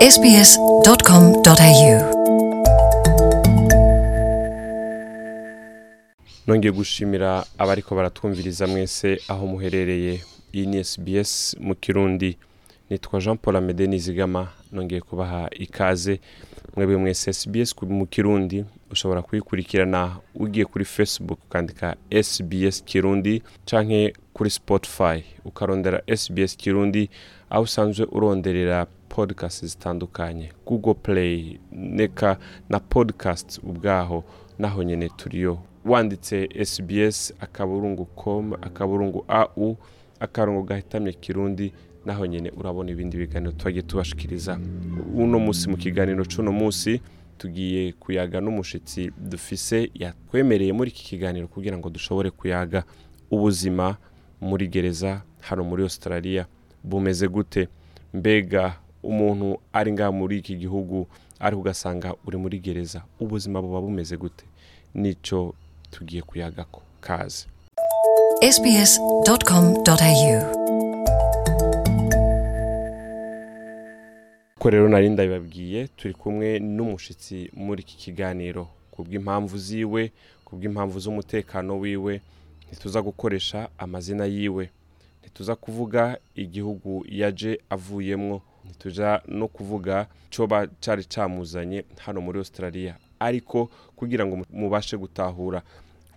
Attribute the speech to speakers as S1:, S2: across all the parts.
S1: sbs.com.au
S2: nongeye gushimira abariko baratwumviriza mwese aho muherereye. Iyi ni SBS mu kirundi. Nitwa Jean Paul Amede Nizigama nongeye kubaha ikaze. Mwebwe mwese SBS mu kirundi ushobora kuyikurikirana ugiye kuri Facebook ukandika SBS Kirundi canke kuri Spotify. Ukarondera SBS Kirundi aho usanzwe uronderera podcast zitandukanye. Google Play neka na podcast ubwaho naho nyene turiyo. Wanditse SBS akaburungu com akaburungu au akarongo gahitamye kirundi naho nyene urabona ibindi biganiro twagiye tubashikiriza uno musi mu kiganiro c'uno musi tugiye kuyaga n'umushitsi dufise yatwemereye muri iki kiganiro kugira ngo dushobore kuyaga ubuzima muri gereza hano muri Australia bumeze gute? Mbega umuntu ari ngaha muri iki gihugu ariko ugasanga uri muri gereza ubuzima buba bumeze gute? Nico tugiye kuyagako kaze. Ko rero nari ndabibabwiye turi kumwe n'umushitsi muri iki kiganiro. Kubw'impamvu ziwe kubw'impamvu z'umutekano wiwe ntituza gukoresha amazina yiwe. Ntituza kuvuga igihugu yaje avuyemwo. Ntituja no kuvuga coba cari camuzanye hano muri Australia. Ariko kugira ngo mubashe gutahura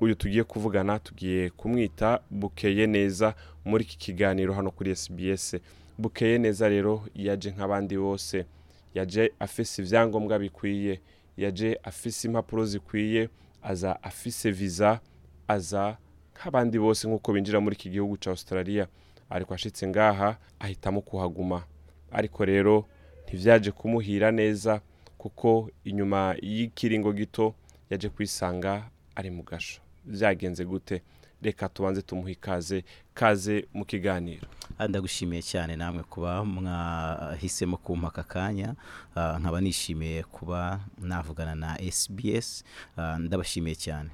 S2: uyu tugiye kuvugana tugiye kumwita bukeye neza muri iki kiganiro hano kuri SBS bukeye neza rero yaje nk'abandi bose. Yaje afise ivyangombwa bikwiye. Yaje afise impapuro zikwiye. Aza afise visa. Aza nk'abandi bose nk'uko binjira muri iki gihugu ca Australia. Ariko ashitse ngaha ahitamo kuhaguma. Ariko rero ntivyaje kumuhira neza kuko inyuma y'ikiringo gito yaje kwisanga ari mu gasho vyagenze gute? Reka tubanze tumuhe ikaze. Kaze mu kiganiro.
S3: Ndagushimiye cyane namwe kuba mwahisemo kumpa aka kanya. Ah, nkaba nishimiye kuba navugana na SBS Ah, ndabashimiye cyane.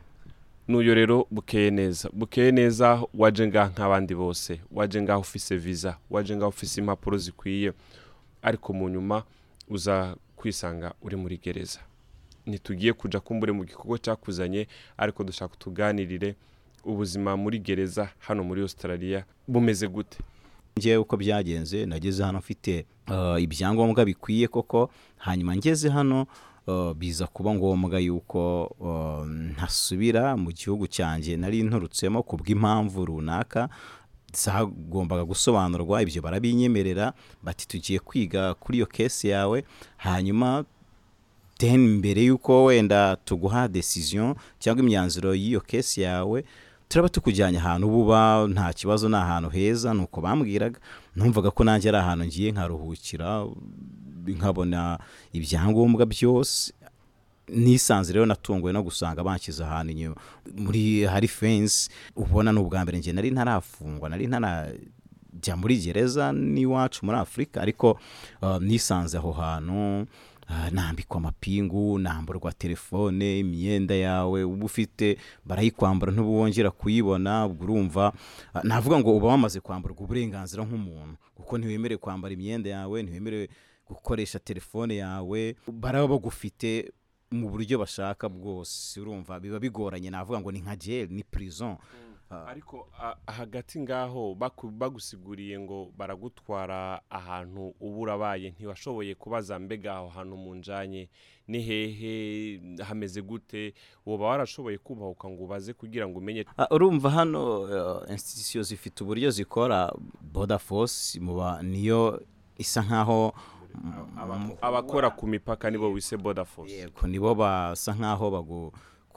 S2: N'uyo rero bukeye neza. Bukeye neza waje ngaha nk'abandi bose. Waje ngaha ufise visa. Waje ngaha ufise impapuro zikwiye. Ariko mu nyuma uza kwisanga uri muri gereza. Ntitugiye kuja kumbure mu gikorwa cyakuzanye ariko dushaka tuganirire. Ubuzima muri gereza hano muri Australia bumeze gute?
S3: Njyewe uko byagenze nageze hano mfite ah, ibyangombwa bikwiye koko hanyuma ngeze hano ah, biza kuba ngombwa yuko ah, ntasubira mu gihugu cyanjye nari nturutsemo ku bw'impamvu runaka zagombaga gusobanurwa ibyo barabinyemerera bati tugiye kwiga kuri iyo kesi yawe hanyuma mbere y'uko wenda tuguha decision cyangwa imyanzuro y'iyo kesi yawe turaba tukujyanye ahantu buba nta kibazo ni ahantu heza ni uko bambwiraga. Numvaga ko nanjye ari ahantu ngiye nkaruhukira nkabona ibyangombwa byose. Nisanze rero natunguwe no gusanga banshyize ahantu inyuma. Muri hari fensi ubona ni ubwa mbere njye nari ntarafungwa nari ntarajya muri gereza n'iwacu muri afurika ariko uh, nisanze aho hantu nambikwa amapingu namburwa telefone imyenda yawe uba ufite barayikwambura ntubongera kuyibona ubwo urumva. Uh, navuga ngo uba wamaze kwamburwa uburenganzira nk'umuntu kuko ntiwemerewe kwambara imyenda yawe ntiwemerewe gukoresha telefone yawe baraba bagufite mu buryo bashaka bwose. Urumva biba bigoranye. Navuga ngo ni nka jail ni prison. Ah,
S2: ariko hagati ngaho baku- bagusiguriye ngo baragutwara ahantu uba urabaye ntiwashoboye kubaza mbega aho hantu mu njanye ni hehe hameze gute? Woba warashoboye kubahuka ngo ubaze kugira ngo umenye.
S3: Ah, urumva hano uh, institution zifite uburyo zikora border force muba niyo isa nkaho
S2: abakora ku mipaka nibo wise border force.
S3: yego nibo basa nkaho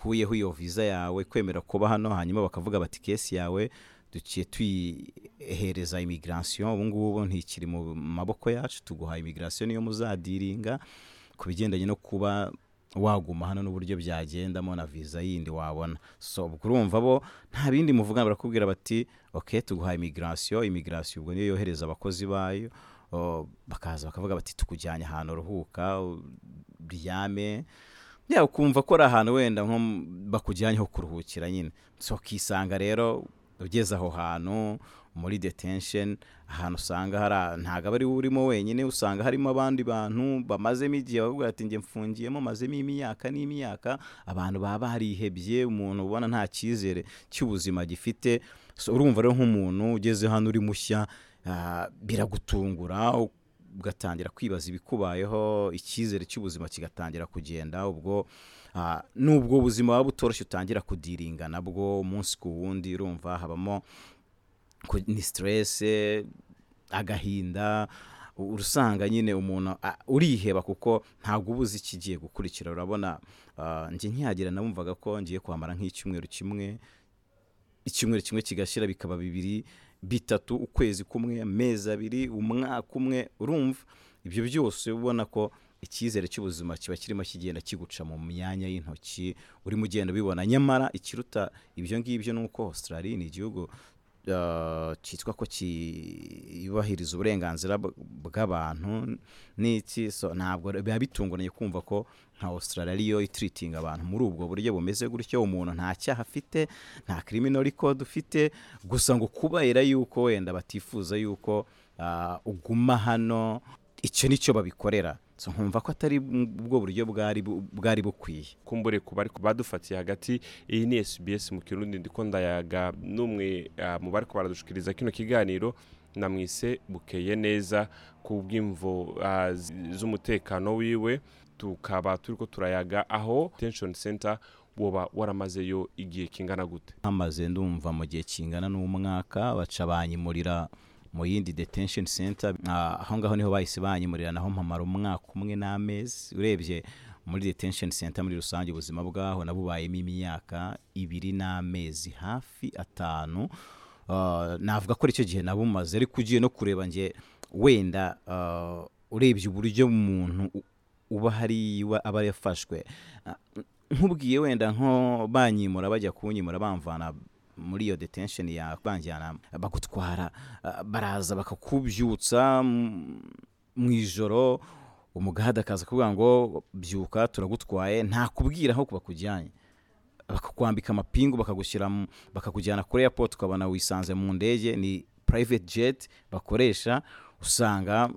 S3: bagukuyeho iyo visa yawe kwemera kuba hano hanyuma bakavuga bati kesi yawe duciye tuyihereza immigration ubu ngubu ntikiri mu maboko yacu tuguha immigration niyo muzadiringa ku bigendanye no kuba waguma hano n'uburyo byagendamo na visa yindi wabona. So urumva bo nta bindi muvugana barakubwira bati ok tuguha immigration immigration ubwo niyo yohereza abakozi bayo. O, bakaza bakavuga bati tukujyanye ahantu uruhuka uryame ya ukumva ko ari ahantu wenda nko bakujyanye ho kuruhukira nyine. So ukisanga rero ugeze aho hantu muri detention ahantu usanga hari ntabwo aba ari we urimo wenyine usanga harimo abandi bantu bamazemo igihe bavuga ati njye mfungiyemo mazemo imyaka n'imyaka. Abantu baba barihebye umuntu ubona nta cyizere cy'ubuzima gifite. Urumva rero nk'umuntu ugeze hano uri mushya biragutungura ugatangira kwibaza ibikubayeho icyizere cy'ubuzima kigatangira kugenda ubwo ah, n'ubwo ubuzima buba butoroshye utangira kudiringa nabwo umunsi ku wundi urumva habamo ni stress agahinda urusanga nyine umuntu uriheba kuko ntabwo uba uzi ikigiye gukurikira urabona ah, njye nkihagera nabumvaga ko ngiye kwambara nk'icyumweru kimwe icyumweru kimwe kigashira bikaba bibiri bitatu ukwezi kumwe amezi abiri umwaka umwe urumva. Ibyo byose ubona ko icyizere cy'ubuzima kiba kirimo kigenda kiguca mu myanya y'intoki. Urimo ugenda ubibona. Nyamara ikiruta ibyo ngibyo ni uko australia ni igihugu cyitwa ko cyubahiriza uburenganzira bw- bw'abantu n'iki? Ntabwo biba bitunguranye kumva ko nka australia ariyo itiritinga abantu muri ubwo buryo bumeze gutyo umuntu nta cyaha afite nta criminal record ufite gusa ngo kubera yuko wenda batifuza yuko uh, uguma hano icyo ni cyo babikorera. So nkumva ko atari ubwo buryo bwari bu- bwari bukwiye.
S2: Kumbure ku bari badufatiye hagati iyi ni SBS mu kirundi ndiko ndayaga n'umwe mu bari baradushikiriza kino kiganiro namwise bukeye neza ku bw'imvo z'umutekano wiwe. Tukaba turiko turayaga aho detention center woba waramazeyo igihe kingana gute.
S3: Hamaze ndumva mu gihe kingana n'umwaka baca banyimurira mu yindi detention center Ah, aho ngaho ni ho bahise banyimurira naho mpamara umwaka umwe n'amezi urebye muri detention center muri rusange ubuzima bwaho nabubayemo imyaka ibiri n'amezi hafi atanu Ah, navuga ko ari cyo gihe nabumaze ariko ugiye no kureba njye wenda ah, urebye uburyo umuntu uba hariya aba yafashwe nkubwiye wenda nko banyimura bajya kunyimura bamvana muri iyo detention ya banjyana bagutwara ah, baraza bakakubyutsa mu ijoro. Umugahada akaza kuvuga ngo byuka turagutwaye nta kubwira aho bakujyanye. Bakakwambika amapingu bakagushyira bakakujyana kuri airport ukabona wisanze mu ndege ni private jet bakoresha usanga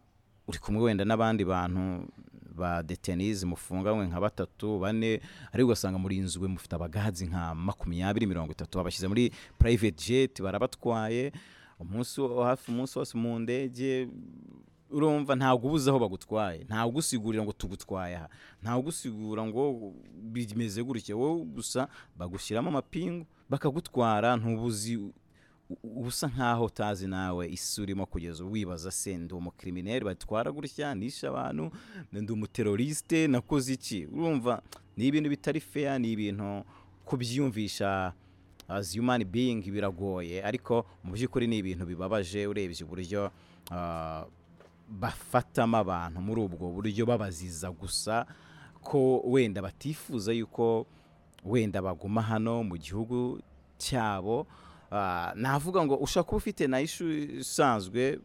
S3: uri kumwe wenda n'abandi bantu ba detenizi mufunganywe nka batatu bane ariko ugasanga murinzwe mufite abagazi nka makumyabiri mirongo itatu. Babashyize muri private jet barabatwaye. Umunsi hafi umunsi wose mu ndege urumva ntabwo ubuze aho bagutwaye. Ntabwo ugusigurira ngo tugutwaye aha. Ntabwo ugusigura ngo bimeze gutya. Wowe gusa bagushyiramo amapingu bakagutwara ntubuzi usa nkaho utazi nawe isi urimo kugeza wibaza se ndi umukirimineri batwara gutya nishe abantu ndi umuteroriste nakoze iki? Urumva ni ibintu bitari feya ni ibintu kubyiyumvisha as human being biragoye ariko mu by'ukuri ni ibintu bibabaje urebye uburyo ah, bafatamo abantu muri ubwo buryo babaziza gusa ko wenda batifuza yuko wenda baguma hano mu gihugu cyabo navuga ngo ushobora kuba ufite na ishu isanzwe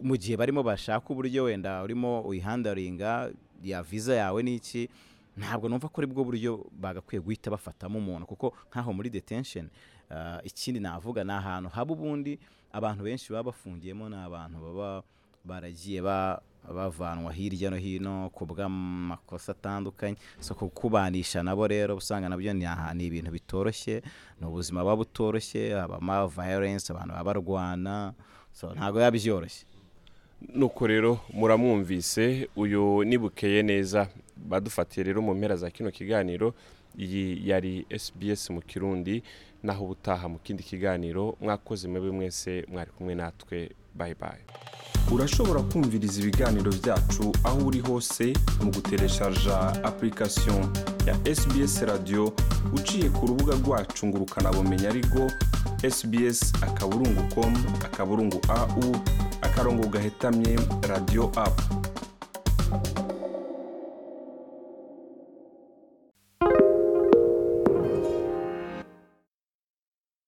S3: mu gihe barimo bashaka uburyo wenda urimo uyihandaringa ya viza yawe n'iki ntabwo numva ko ari bwo buryo bagakwiye guhita bafatamo umuntu kuko nk'aho muri detention ah, ikindi navuga ni ahantu haba ubundi abantu benshi baba bafungiyemo ni abantu baba baragiye ba- bavanwa hirya no hino ku bw'amakosa atandukanye. So kukubanisha nabo rero usanga na byo ni ibintu bitoroshye ni ubuzima buba butoroshye habamo violence abantu baba barwana so ntabwo biba byoroshye
S2: nuko rero muramwumvise uyu ni bukeye neza. Badufatiye rero mu mpera za kino kiganiro iyi yari SBS mu kirundi naho ubutaha mu kindi kiganiro mwakoze mwebwe mwese mwari kumwe natwe. Bye bye. Urashobora kumviriza ibiganiro byacu aho uri hose mu gutereshaja application ya SBS radio uciye ku rubuga rwacu ngo ukanabumenya ariko sbs akaburungu com akaburungu au akarongo gahetamye radio app